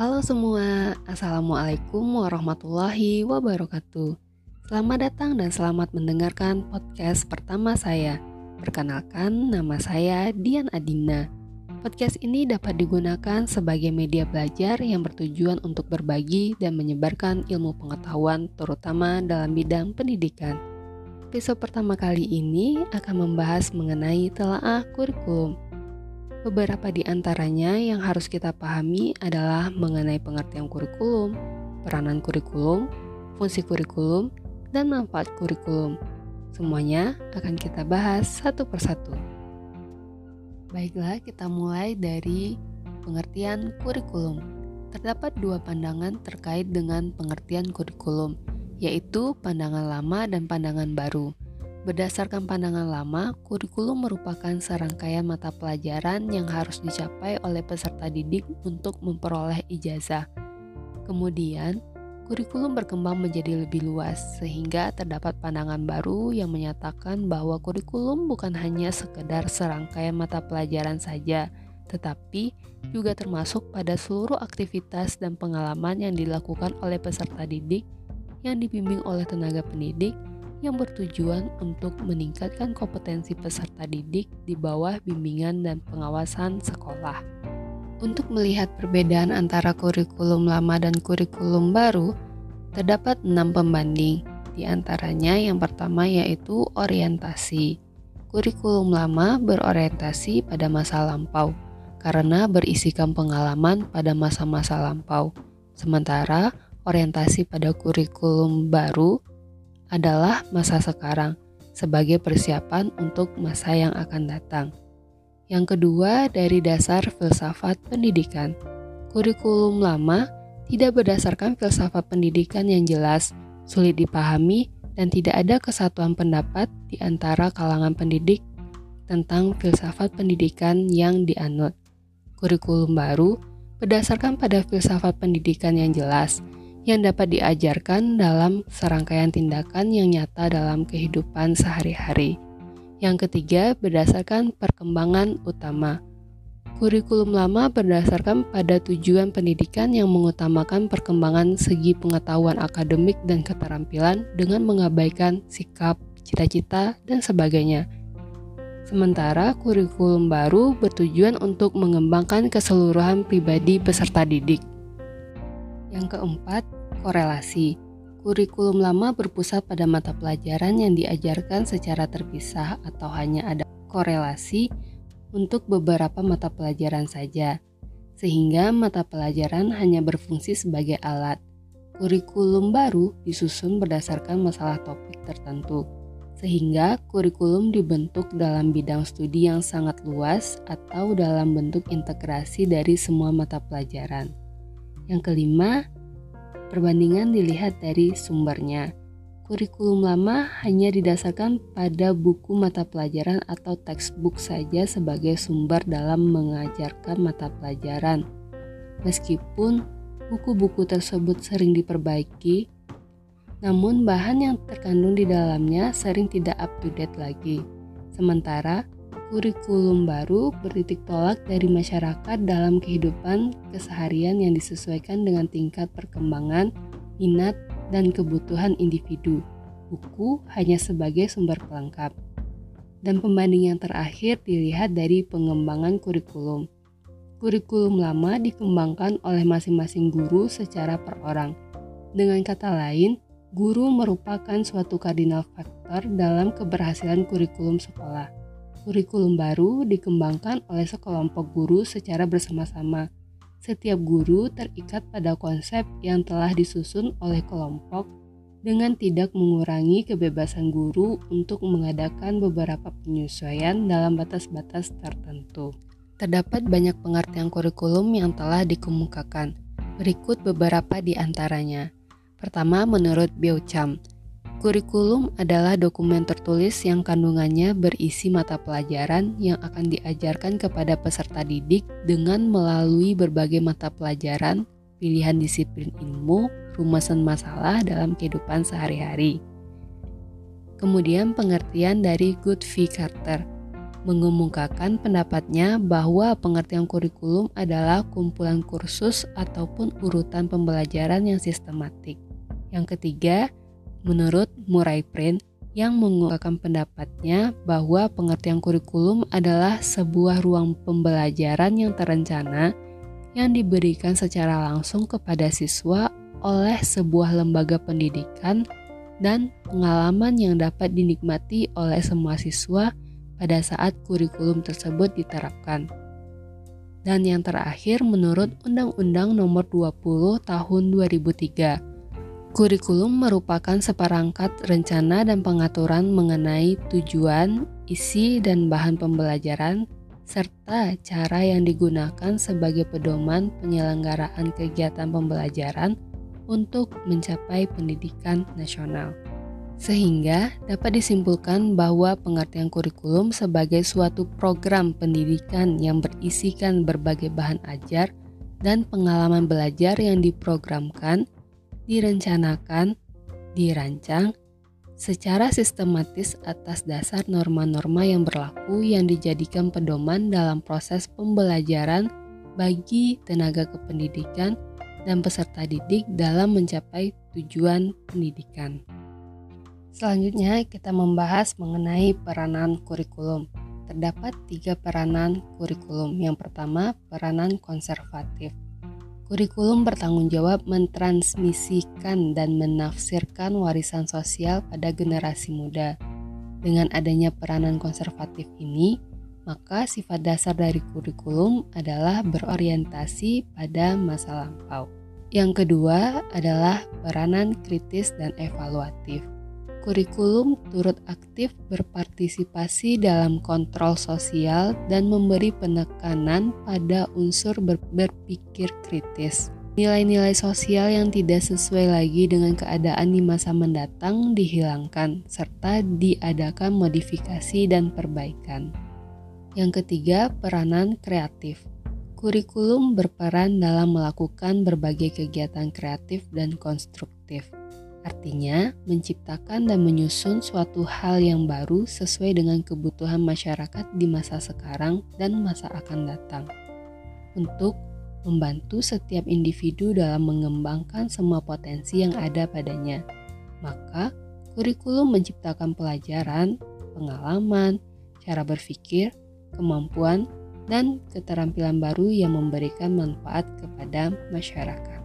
Halo semua, Assalamualaikum warahmatullahi wabarakatuh. Selamat datang dan selamat mendengarkan podcast pertama saya. Perkenalkan, nama saya Dian Adina. Podcast ini dapat digunakan sebagai media belajar yang bertujuan untuk berbagi dan menyebarkan ilmu pengetahuan terutama dalam bidang pendidikan. Episode pertama kali ini akan membahas mengenai telaah kurikulum Beberapa di antaranya yang harus kita pahami adalah mengenai pengertian kurikulum, peranan kurikulum, fungsi kurikulum, dan manfaat kurikulum. Semuanya akan kita bahas satu persatu. Baiklah, kita mulai dari pengertian kurikulum. Terdapat dua pandangan terkait dengan pengertian kurikulum, yaitu pandangan lama dan pandangan baru. Berdasarkan pandangan lama, kurikulum merupakan serangkaian mata pelajaran yang harus dicapai oleh peserta didik untuk memperoleh ijazah. Kemudian, kurikulum berkembang menjadi lebih luas sehingga terdapat pandangan baru yang menyatakan bahwa kurikulum bukan hanya sekedar serangkaian mata pelajaran saja, tetapi juga termasuk pada seluruh aktivitas dan pengalaman yang dilakukan oleh peserta didik yang dibimbing oleh tenaga pendidik yang bertujuan untuk meningkatkan kompetensi peserta didik di bawah bimbingan dan pengawasan sekolah. Untuk melihat perbedaan antara kurikulum lama dan kurikulum baru, terdapat enam pembanding. Di antaranya yang pertama yaitu orientasi. Kurikulum lama berorientasi pada masa lampau karena berisikan pengalaman pada masa-masa lampau. Sementara orientasi pada kurikulum baru adalah masa sekarang sebagai persiapan untuk masa yang akan datang. Yang kedua, dari dasar filsafat pendidikan. Kurikulum lama tidak berdasarkan filsafat pendidikan yang jelas, sulit dipahami, dan tidak ada kesatuan pendapat di antara kalangan pendidik tentang filsafat pendidikan yang dianut. Kurikulum baru berdasarkan pada filsafat pendidikan yang jelas, yang dapat diajarkan dalam serangkaian tindakan yang nyata dalam kehidupan sehari-hari. Yang ketiga, berdasarkan perkembangan utama. Kurikulum lama berdasarkan pada tujuan pendidikan yang mengutamakan perkembangan segi pengetahuan akademik dan keterampilan dengan mengabaikan sikap, cita-cita, dan sebagainya. Sementara kurikulum baru bertujuan untuk mengembangkan keseluruhan pribadi peserta didik. Yang keempat, korelasi. Kurikulum lama berpusat pada mata pelajaran yang diajarkan secara terpisah atau hanya ada korelasi untuk beberapa mata pelajaran saja, sehingga mata pelajaran hanya berfungsi sebagai alat. Kurikulum baru disusun berdasarkan masalah topik tertentu, sehingga kurikulum dibentuk dalam bidang studi yang sangat luas atau dalam bentuk integrasi dari semua mata pelajaran. Yang kelima, perbandingan dilihat dari sumbernya. Kurikulum lama hanya didasarkan pada buku mata pelajaran atau textbook saja sebagai sumber dalam mengajarkan mata pelajaran. Meskipun buku-buku tersebut sering diperbaiki, namun bahan yang terkandung di dalamnya sering tidak up to date lagi. Sementara kurikulum baru bertitik tolak dari masyarakat dalam kehidupan keseharian yang disesuaikan dengan tingkat perkembangan, minat, dan kebutuhan individu. Buku hanya sebagai sumber pelengkap. Dan pembanding yang terakhir dilihat dari pengembangan kurikulum. Kurikulum lama dikembangkan oleh masing-masing guru secara per orang. Dengan kata lain, guru merupakan suatu kardinal faktor dalam keberhasilan kurikulum sekolah Kurikulum baru dikembangkan oleh sekelompok guru secara bersama-sama. Setiap guru terikat pada konsep yang telah disusun oleh kelompok dengan tidak mengurangi kebebasan guru untuk mengadakan beberapa penyesuaian dalam batas-batas tertentu. Terdapat banyak pengertian kurikulum yang telah dikemukakan. Berikut beberapa di antaranya. Pertama, menurut Biocham, Kurikulum adalah dokumen tertulis yang kandungannya berisi mata pelajaran yang akan diajarkan kepada peserta didik dengan melalui berbagai mata pelajaran, pilihan disiplin ilmu, rumusan masalah dalam kehidupan sehari-hari. Kemudian pengertian dari Good V. Carter. mengemukakan pendapatnya bahwa pengertian kurikulum adalah kumpulan kursus ataupun urutan pembelajaran yang sistematik. Yang ketiga, menurut Murray Print, yang mengungkapkan pendapatnya bahwa pengertian kurikulum adalah sebuah ruang pembelajaran yang terencana yang diberikan secara langsung kepada siswa oleh sebuah lembaga pendidikan dan pengalaman yang dapat dinikmati oleh semua siswa pada saat kurikulum tersebut diterapkan. Dan yang terakhir menurut Undang-Undang Nomor 20 Tahun 2003 Kurikulum merupakan seperangkat rencana dan pengaturan mengenai tujuan, isi, dan bahan pembelajaran, serta cara yang digunakan sebagai pedoman penyelenggaraan kegiatan pembelajaran untuk mencapai pendidikan nasional. Sehingga dapat disimpulkan bahwa pengertian kurikulum sebagai suatu program pendidikan yang berisikan berbagai bahan ajar dan pengalaman belajar yang diprogramkan direncanakan, dirancang secara sistematis atas dasar norma-norma yang berlaku yang dijadikan pedoman dalam proses pembelajaran bagi tenaga kependidikan dan peserta didik dalam mencapai tujuan pendidikan. Selanjutnya kita membahas mengenai peranan kurikulum. Terdapat tiga peranan kurikulum. Yang pertama, peranan konservatif. Kurikulum bertanggung jawab mentransmisikan dan menafsirkan warisan sosial pada generasi muda. Dengan adanya peranan konservatif ini, maka sifat dasar dari kurikulum adalah berorientasi pada masa lampau. Yang kedua adalah peranan kritis dan evaluatif. Kurikulum turut aktif berpartisipasi dalam kontrol sosial dan memberi penekanan pada unsur ber berpikir kritis. Nilai-nilai sosial yang tidak sesuai lagi dengan keadaan di masa mendatang dihilangkan, serta diadakan modifikasi dan perbaikan. Yang ketiga, peranan kreatif. Kurikulum berperan dalam melakukan berbagai kegiatan kreatif dan konstruktif Artinya, menciptakan dan menyusun suatu hal yang baru sesuai dengan kebutuhan masyarakat di masa sekarang dan masa akan datang. Untuk membantu setiap individu dalam mengembangkan semua potensi yang ada padanya. Maka, kurikulum menciptakan pelajaran, pengalaman, cara berpikir, kemampuan, dan keterampilan baru yang memberikan manfaat kepada masyarakat.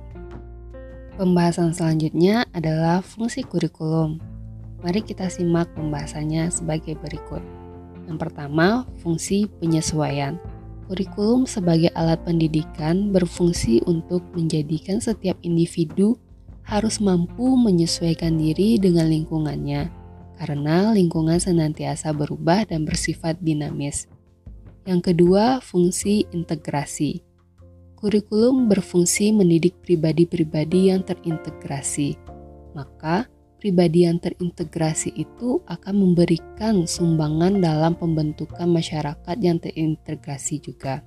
Pembahasan selanjutnya adalah fungsi kurikulum. Mari kita simak pembahasannya sebagai berikut. Yang pertama, fungsi penyesuaian. Kurikulum sebagai alat pendidikan berfungsi untuk menjadikan setiap individu harus mampu menyesuaikan diri dengan lingkungannya, karena lingkungan senantiasa berubah dan bersifat dinamis. Yang kedua, fungsi integrasi. Kurikulum berfungsi mendidik pribadi-pribadi yang terintegrasi. Maka, pribadi yang terintegrasi itu akan memberikan sumbangan dalam pembentukan masyarakat yang terintegrasi juga.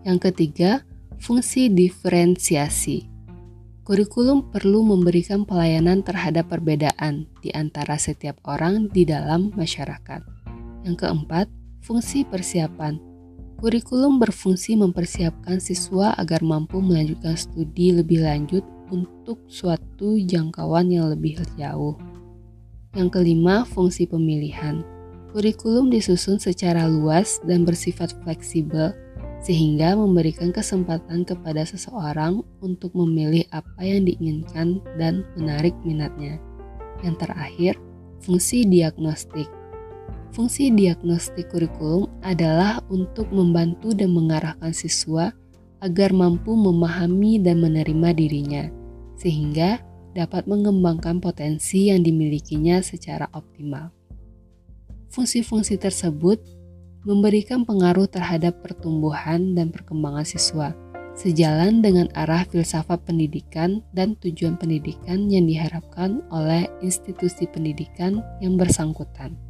Yang ketiga, fungsi diferensiasi. Kurikulum perlu memberikan pelayanan terhadap perbedaan di antara setiap orang di dalam masyarakat. Yang keempat, fungsi persiapan Kurikulum berfungsi mempersiapkan siswa agar mampu melanjutkan studi lebih lanjut untuk suatu jangkauan yang lebih jauh. Yang kelima, fungsi pemilihan. Kurikulum disusun secara luas dan bersifat fleksibel sehingga memberikan kesempatan kepada seseorang untuk memilih apa yang diinginkan dan menarik minatnya. Yang terakhir, fungsi diagnostik. Fungsi diagnostik kurikulum adalah untuk membantu dan mengarahkan siswa agar mampu memahami dan menerima dirinya, sehingga dapat mengembangkan potensi yang dimilikinya secara optimal. Fungsi-fungsi tersebut memberikan pengaruh terhadap pertumbuhan dan perkembangan siswa, sejalan dengan arah filsafat pendidikan dan tujuan pendidikan yang diharapkan oleh institusi pendidikan yang bersangkutan.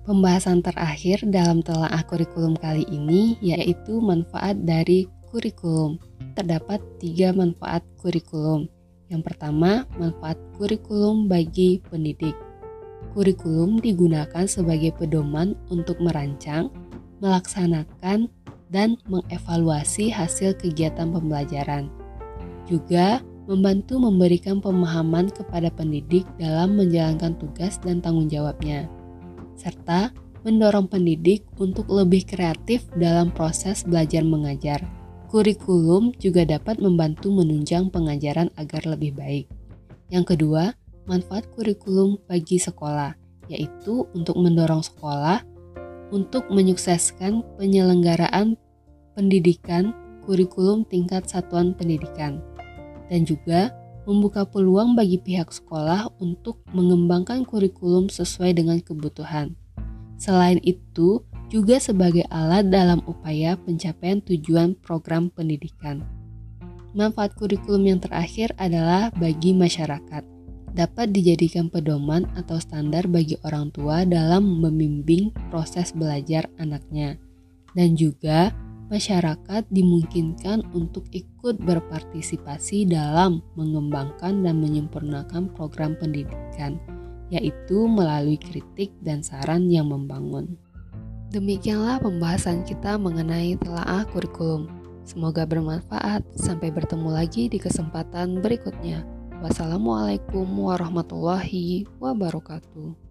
Pembahasan terakhir dalam telaah kurikulum kali ini yaitu manfaat dari kurikulum. Terdapat tiga manfaat kurikulum. Yang pertama, manfaat kurikulum bagi pendidik. Kurikulum digunakan sebagai pedoman untuk merancang, melaksanakan, dan mengevaluasi hasil kegiatan pembelajaran. Juga membantu memberikan pemahaman kepada pendidik dalam menjalankan tugas dan tanggung jawabnya, serta mendorong pendidik untuk lebih kreatif dalam proses belajar mengajar. Kurikulum juga dapat membantu menunjang pengajaran agar lebih baik. Yang kedua, manfaat kurikulum bagi sekolah, yaitu untuk mendorong sekolah untuk menyukseskan penyelenggaraan pendidikan kurikulum tingkat satuan pendidikan, dan juga membuka peluang bagi pihak sekolah untuk mengembangkan kurikulum sesuai dengan kebutuhan. Selain itu, juga sebagai alat dalam upaya pencapaian tujuan program pendidikan. Manfaat kurikulum yang terakhir adalah bagi masyarakat. Dapat dijadikan pedoman atau standar bagi orang tua dalam membimbing proses belajar anaknya. Dan juga masyarakat dimungkinkan untuk ikut berpartisipasi dalam mengembangkan dan menyempurnakan program pendidikan, yaitu melalui kritik dan saran yang membangun. Demikianlah pembahasan kita mengenai telaah kurikulum. Semoga bermanfaat. Sampai bertemu lagi di kesempatan berikutnya. Wassalamualaikum warahmatullahi wabarakatuh.